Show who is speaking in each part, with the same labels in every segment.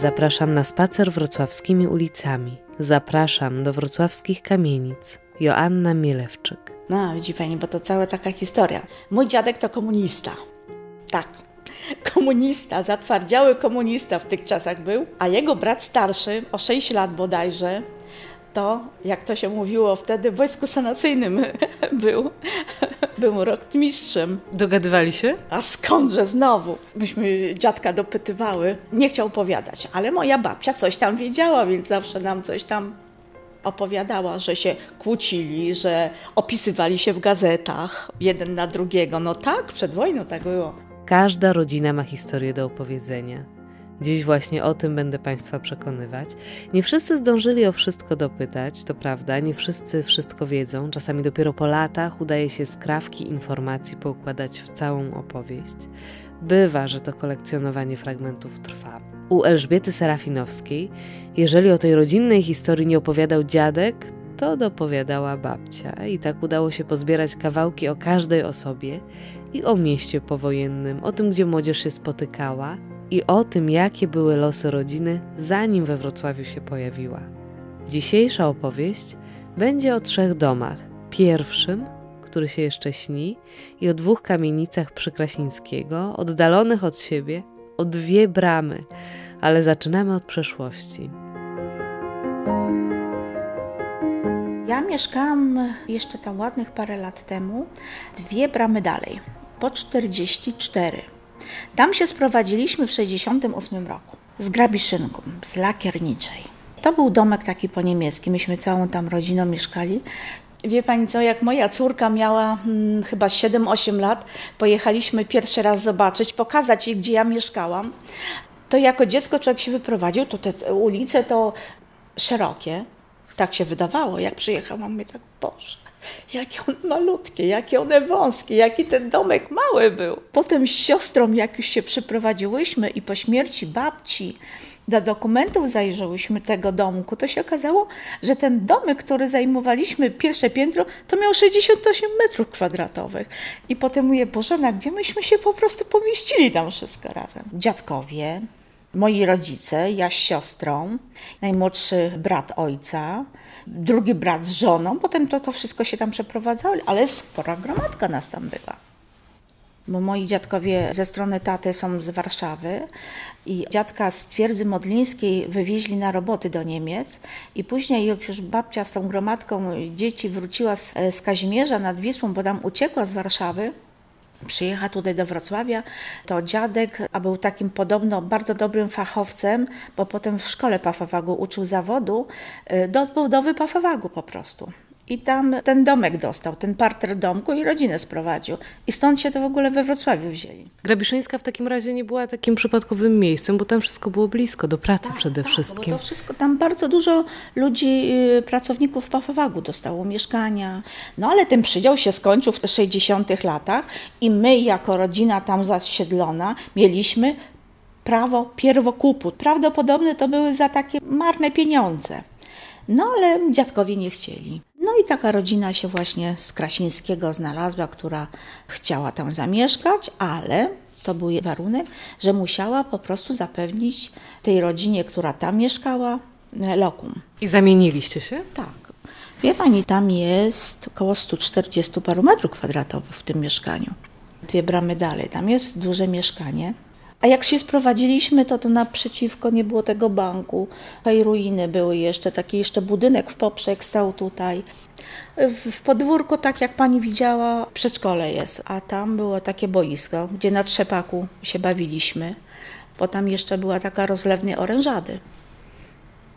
Speaker 1: Zapraszam na spacer wrocławskimi ulicami. Zapraszam do wrocławskich kamienic. Joanna Mielewczyk.
Speaker 2: No, widzi pani, bo to cała taka historia. Mój dziadek to komunista. Tak. Komunista, zatwardziały komunista w tych czasach był, a jego brat starszy, o 6 lat bodajże, to, jak to się mówiło wtedy, w wojsku sanacyjnym był. Był rotmistrzem.
Speaker 1: Dogadywali się?
Speaker 2: A skądże znowu? Myśmy dziadka dopytywały. Nie chciał opowiadać, ale moja babcia coś tam wiedziała, więc zawsze nam coś tam opowiadała, że się kłócili, że opisywali się w gazetach jeden na drugiego. No tak, przed wojną tak było.
Speaker 1: Każda rodzina ma historię do opowiedzenia. Dziś właśnie o tym będę Państwa przekonywać. Nie wszyscy zdążyli o wszystko dopytać, to prawda, nie wszyscy wszystko wiedzą. Czasami dopiero po latach udaje się skrawki informacji poukładać w całą opowieść. Bywa, że to kolekcjonowanie fragmentów trwa. U Elżbiety Serafinowskiej, jeżeli o tej rodzinnej historii nie opowiadał dziadek, to dopowiadała babcia i tak udało się pozbierać kawałki o każdej osobie i o mieście powojennym, o tym, gdzie młodzież się spotykała i o tym, jakie były losy rodziny, zanim we Wrocławiu się pojawiła. Dzisiejsza opowieść będzie o trzech domach. Pierwszym, który się jeszcze śni, i o dwóch kamienicach Przykrasińskiego, oddalonych od siebie o dwie bramy, ale zaczynamy od przeszłości.
Speaker 2: Ja mieszkałam jeszcze tam ładnych parę lat temu, dwie bramy dalej, po 44. Tam się sprowadziliśmy w 68 roku z Grabiszynką, z Lakierniczej. To był domek taki po niemiecki, myśmy całą tam rodziną mieszkali. Wie pani co, jak moja córka miała hmm, chyba 7-8 lat, pojechaliśmy pierwszy raz zobaczyć, pokazać jej, gdzie ja mieszkałam. To jako dziecko człowiek się wyprowadził, to te ulice to szerokie, tak się wydawało, jak przyjechałam, my tak, Boże, jakie one malutkie, jakie one wąskie, jaki ten domek mały był. Potem z siostrą, jak już się przyprowadziłyśmy i po śmierci babci do dokumentów zajrzyłyśmy tego domku, to się okazało, że ten domek, który zajmowaliśmy, pierwsze piętro, to miał 68 metrów kwadratowych. I potem mówię, Bożena, gdzie myśmy się po prostu pomieścili tam wszystko razem? Dziadkowie, moi rodzice, ja z siostrą, najmłodszy brat ojca, drugi brat z żoną, potem to, to wszystko się tam przeprowadzało, ale spora gromadka nas tam była. Bo moi dziadkowie ze strony taty są z Warszawy i dziadka z twierdzy modlińskiej wywieźli na roboty do Niemiec i później jak już babcia z tą gromadką dzieci wróciła z, z Kazimierza nad Wisłą, bo tam uciekła z Warszawy, Przyjechał tutaj do Wrocławia, to dziadek, a był takim podobno bardzo dobrym fachowcem, bo potem w szkole Pafawagu uczył zawodu, y, do odbudowy Pafawagu po prostu. I tam ten domek dostał, ten parter domku i rodzinę sprowadził. I stąd się to w ogóle we Wrocławiu wzięli.
Speaker 1: Grabiszyńska w takim razie nie była takim przypadkowym miejscem, bo tam wszystko było blisko, do pracy
Speaker 2: tak,
Speaker 1: przede
Speaker 2: tak,
Speaker 1: wszystkim.
Speaker 2: Bo to wszystko, tam bardzo dużo ludzi, y, pracowników Pafawagu dostało mieszkania. No ale ten przydział się skończył w 60 latach i my jako rodzina tam zasiedlona mieliśmy prawo pierwokupu. Prawdopodobnie to były za takie marne pieniądze. No ale dziadkowie nie chcieli. No i taka rodzina się właśnie z Krasińskiego znalazła, która chciała tam zamieszkać, ale to był warunek, że musiała po prostu zapewnić tej rodzinie, która tam mieszkała, lokum.
Speaker 1: I zamieniliście się?
Speaker 2: Tak. Wie pani, tam jest około 140 paru metrów kwadratowych w tym mieszkaniu. Dwie bramy dalej. Tam jest duże mieszkanie. A jak się sprowadziliśmy, to to naprzeciwko nie było tego banku. Tutaj ruiny były jeszcze, taki jeszcze budynek w poprzek stał tutaj. W podwórku, tak jak pani widziała, przedszkole jest, a tam było takie boisko, gdzie na trzepaku się bawiliśmy, bo tam jeszcze była taka rozlewnia orężady.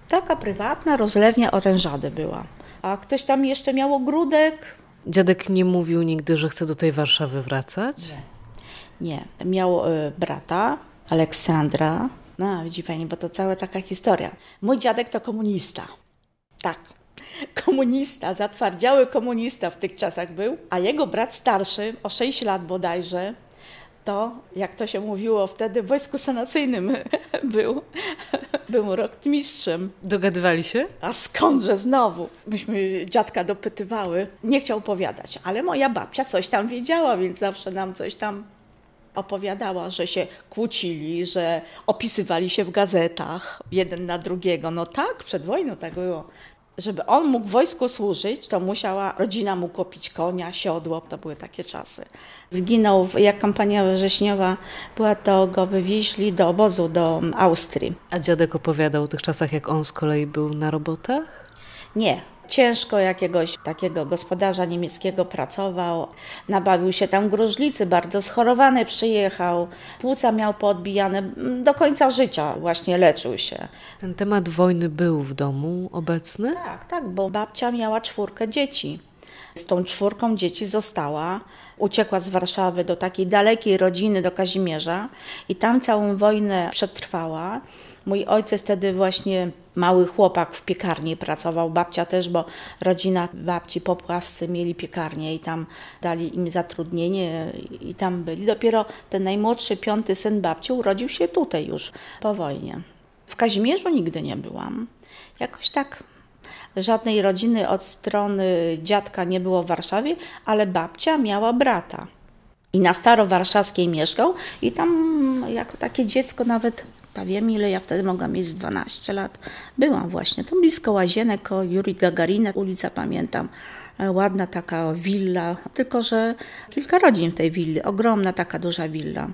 Speaker 2: Taka prywatna rozlewnia orężady była. A ktoś tam jeszcze miał ogródek.
Speaker 1: Dziadek nie mówił nigdy, że chce do tej Warszawy wracać?
Speaker 2: Nie. Nie, miał y, brata, Aleksandra. No, widzi pani, bo to cała taka historia. Mój dziadek to komunista. Tak. Komunista, zatwardziały komunista w tych czasach był, a jego brat starszy, o 6 lat bodajże, to, jak to się mówiło wtedy, w wojsku sanacyjnym był. Był rotmistrzem.
Speaker 1: Dogadywali się?
Speaker 2: A skądże znowu? Myśmy dziadka dopytywały. Nie chciał opowiadać, ale moja babcia coś tam wiedziała, więc zawsze nam coś tam opowiadała, że się kłócili, że opisywali się w gazetach jeden na drugiego. No tak, przed wojną tak było. Żeby on mógł w wojsku służyć, to musiała rodzina mu kupić konia, siodło. To były takie czasy. Zginął, jak kampania wrześniowa była, to go wywieźli do obozu, do Austrii.
Speaker 1: A dziadek opowiadał o tych czasach, jak on z kolei był na robotach?
Speaker 2: Nie, ciężko jakiegoś takiego gospodarza niemieckiego pracował. Nabawił się tam gruźlicy, bardzo schorowany przyjechał. Płuca miał poodbijane, do końca życia właśnie leczył się.
Speaker 1: Ten temat wojny był w domu obecny?
Speaker 2: Tak, tak, bo babcia miała czwórkę dzieci. Z tą czwórką dzieci została uciekła z Warszawy do takiej dalekiej rodziny, do Kazimierza i tam całą wojnę przetrwała. Mój ojciec wtedy właśnie mały chłopak w piekarni pracował, babcia też, bo rodzina babci popławcy mieli piekarnię i tam dali im zatrudnienie i tam byli. Dopiero ten najmłodszy, piąty syn babci urodził się tutaj już po wojnie. W Kazimierzu nigdy nie byłam. Jakoś tak żadnej rodziny od strony dziadka nie było w Warszawie, ale babcia miała brata. I na Starowarszawskiej mieszkał i tam jako takie dziecko nawet wiem ile ja wtedy mogłam mieć 12 lat. Byłam właśnie, to blisko Łazienek, o Juri Gagarina, ulica pamiętam. E, ładna taka willa, tylko że kilka rodzin w tej willi, ogromna taka duża willa.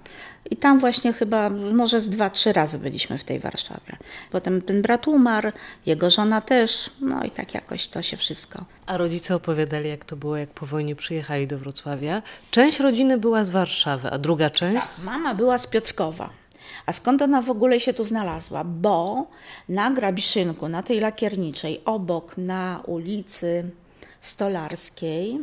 Speaker 2: I tam właśnie chyba może z dwa, trzy razy byliśmy w tej Warszawie. Potem ten brat umarł, jego żona też, no i tak jakoś to się wszystko.
Speaker 1: A rodzice opowiadali, jak to było, jak po wojnie przyjechali do Wrocławia. Część rodziny była z Warszawy, a druga część?
Speaker 2: Tak, mama była z Piotrkowa. A skąd ona w ogóle się tu znalazła? Bo na Grabiszynku, na tej lakierniczej, obok na ulicy Stolarskiej,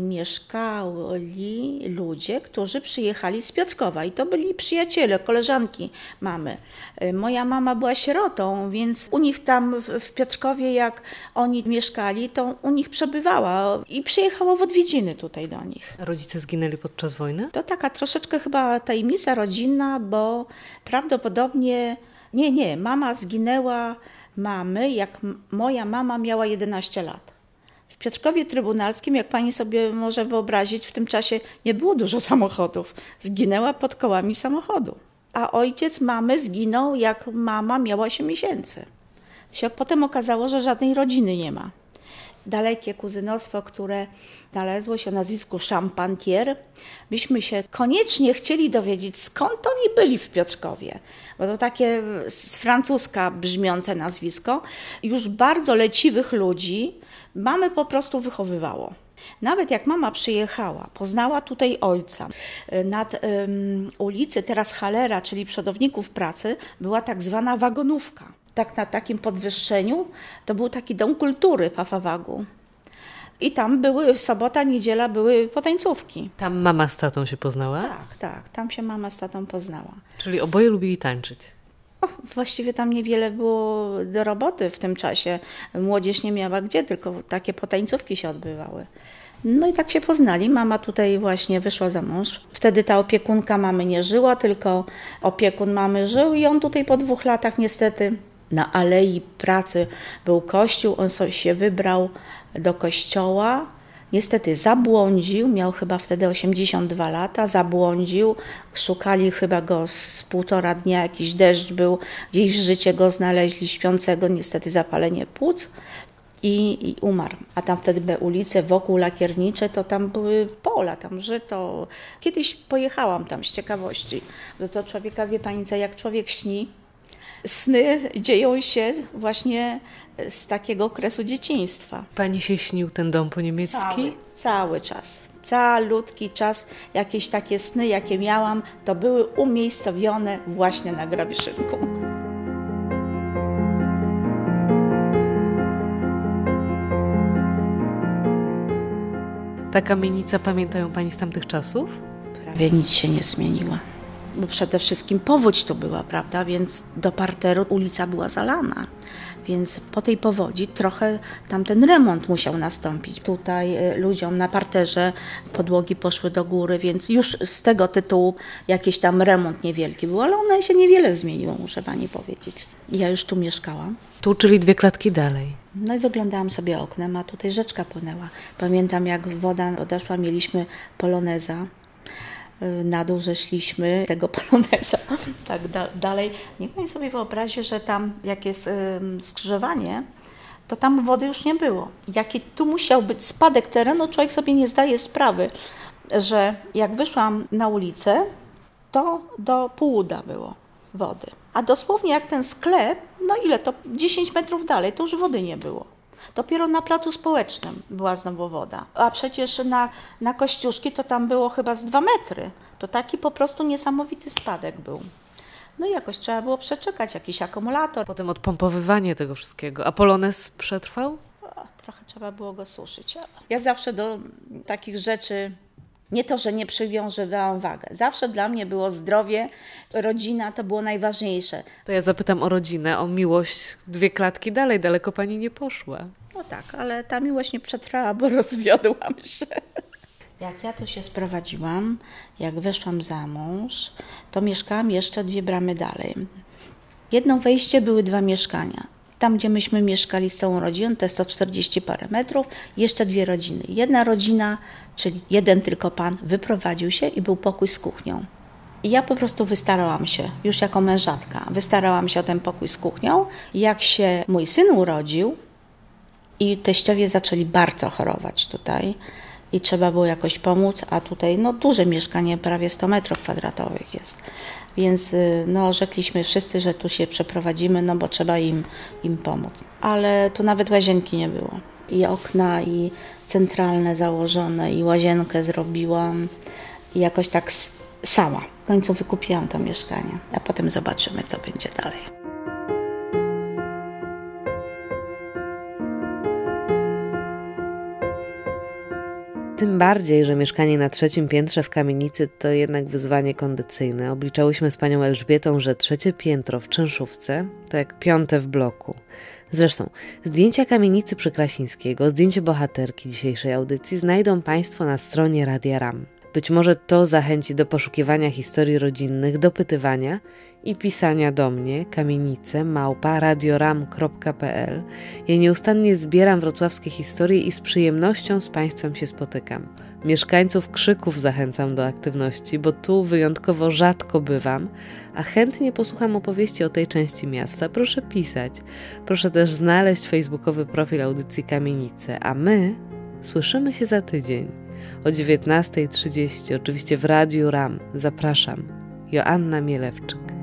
Speaker 2: mieszkali ludzie, którzy przyjechali z Piotrkowa i to byli przyjaciele, koleżanki mamy. Y, moja mama była sierotą, więc u nich tam w Piotrkowie, jak oni mieszkali, to u nich przebywała i przyjechała w odwiedziny tutaj do nich.
Speaker 1: rodzice zginęli podczas wojny?
Speaker 2: To taka troszeczkę chyba tajemnica rodzinna, bo prawdopodobnie nie, nie, mama zginęła mamy, jak moja mama miała 11 lat. Piotrkowie Trybunalskim, jak pani sobie może wyobrazić, w tym czasie nie było dużo samochodów. Zginęła pod kołami samochodu. A ojciec mamy zginął, jak mama miała się miesięcy. Się potem okazało, że żadnej rodziny nie ma. Dalekie kuzynostwo, które znalazło się o nazwisku Champantier, byśmy się koniecznie chcieli dowiedzieć, skąd oni byli w Piotrkowie, bo to takie z francuska brzmiące nazwisko, już bardzo leciwych ludzi, mamy po prostu wychowywało. Nawet jak mama przyjechała, poznała tutaj ojca, y, nad um, ulicy teraz Halera, czyli przodowników pracy, była tak zwana wagonówka. Tak na takim podwyższeniu to był taki dom kultury Pafawagu. I tam były, w sobota, niedziela były potańcówki.
Speaker 1: Tam mama z tatą się poznała?
Speaker 2: Tak, tak, tam się mama z tatą poznała.
Speaker 1: Czyli oboje lubili tańczyć?
Speaker 2: Właściwie tam niewiele było do roboty w tym czasie. Młodzież nie miała gdzie, tylko takie potańcówki się odbywały. No i tak się poznali. Mama tutaj właśnie wyszła za mąż. Wtedy ta opiekunka mamy nie żyła, tylko opiekun mamy żył i on tutaj po dwóch latach niestety na Alei Pracy był kościół. On sobie się wybrał do kościoła Niestety zabłądził, miał chyba wtedy 82 lata, zabłądził, szukali chyba go z półtora dnia, jakiś deszcz był, gdzieś w życie go znaleźli śpiącego, niestety zapalenie płuc i, i umarł. A tam wtedy były ulice wokół lakiernicze, to tam były pola, tam żyto. Kiedyś pojechałam tam z ciekawości, bo to człowieka, wie pani co, jak człowiek śni, sny dzieją się właśnie z takiego okresu dzieciństwa.
Speaker 1: Pani się śnił ten dom po niemiecki?
Speaker 2: Cały, cały czas. Calutki czas, jakieś takie sny, jakie miałam, to były umiejscowione właśnie na Grabiszynku.
Speaker 1: Ta kamienica, pamiętają Pani z tamtych czasów?
Speaker 2: Prawie nic się nie zmieniła bo przede wszystkim powódź tu była, prawda, więc do parteru ulica była zalana. Więc po tej powodzi trochę tamten remont musiał nastąpić. Tutaj e, ludziom na parterze podłogi poszły do góry, więc już z tego tytułu jakiś tam remont niewielki był, ale one się niewiele zmieniło, muszę pani powiedzieć. Ja już tu mieszkałam.
Speaker 1: Tu, czyli dwie klatki dalej.
Speaker 2: No i wyglądałam sobie oknem, a tutaj rzeczka płynęła. Pamiętam, jak woda odeszła, mieliśmy poloneza na dół, szliśmy tego poloneza. tak da dalej. Niech Pani sobie wyobrazi, że tam jak jest y, skrzyżowanie, to tam wody już nie było. Jaki tu musiał być spadek terenu, człowiek sobie nie zdaje sprawy, że jak wyszłam na ulicę, to do półuda było wody. A dosłownie jak ten sklep, no ile to? 10 metrów dalej, to już wody nie było. Dopiero na placu społecznym była znowu woda. A przecież na, na Kościuszki to tam było chyba z 2 metry. To taki po prostu niesamowity spadek był. No i jakoś trzeba było przeczekać jakiś akumulator.
Speaker 1: Potem odpompowywanie tego wszystkiego. A Polones przetrwał?
Speaker 2: O, trochę trzeba było go suszyć. Ja zawsze do takich rzeczy nie to, że nie przywiązywałam wagę. Zawsze dla mnie było zdrowie, rodzina to było najważniejsze.
Speaker 1: To ja zapytam o rodzinę, o miłość dwie klatki dalej, daleko pani nie poszła.
Speaker 2: No tak, ale ta miłość nie przetrwała, bo rozwiodłam się. Jak ja tu się sprowadziłam, jak wyszłam za mąż, to mieszkałam jeszcze dwie bramy dalej. Jedno wejście były dwa mieszkania. Tam, gdzie myśmy mieszkali z całą rodziną, to jest 140 parę metrów, jeszcze dwie rodziny. Jedna rodzina, czyli jeden tylko pan, wyprowadził się i był pokój z kuchnią. I ja po prostu wystarałam się, już jako mężatka, wystarałam się o ten pokój z kuchnią. Jak się mój syn urodził i teściowie zaczęli bardzo chorować tutaj, i trzeba było jakoś pomóc, a tutaj no, duże mieszkanie, prawie 100 metrów kwadratowych jest. Więc y, no, rzekliśmy wszyscy, że tu się przeprowadzimy, no bo trzeba im, im pomóc. Ale tu nawet łazienki nie było. I okna, i centralne założone, i łazienkę zrobiłam. Jakoś tak sama. W końcu wykupiłam to mieszkanie, a potem zobaczymy, co będzie dalej.
Speaker 1: Tym bardziej, że mieszkanie na trzecim piętrze w kamienicy to jednak wyzwanie kondycyjne. Obliczałyśmy z panią Elżbietą, że trzecie piętro w czynszówce to jak piąte w bloku. Zresztą zdjęcia kamienicy Przykrasińskiego, zdjęcie bohaterki dzisiejszej audycji znajdą Państwo na stronie Radia RAM. Być może to zachęci do poszukiwania historii rodzinnych, dopytywania i pisania do mnie kamienice małpa radioram.pl. Ja nieustannie zbieram wrocławskie historie i z przyjemnością z Państwem się spotykam. Mieszkańców Krzyków zachęcam do aktywności, bo tu wyjątkowo rzadko bywam, a chętnie posłucham opowieści o tej części miasta. Proszę pisać. Proszę też znaleźć facebookowy profil audycji Kamienice, a my słyszymy się za tydzień o 19.30, oczywiście w Radiu RAM. Zapraszam. Joanna Mielewczyk.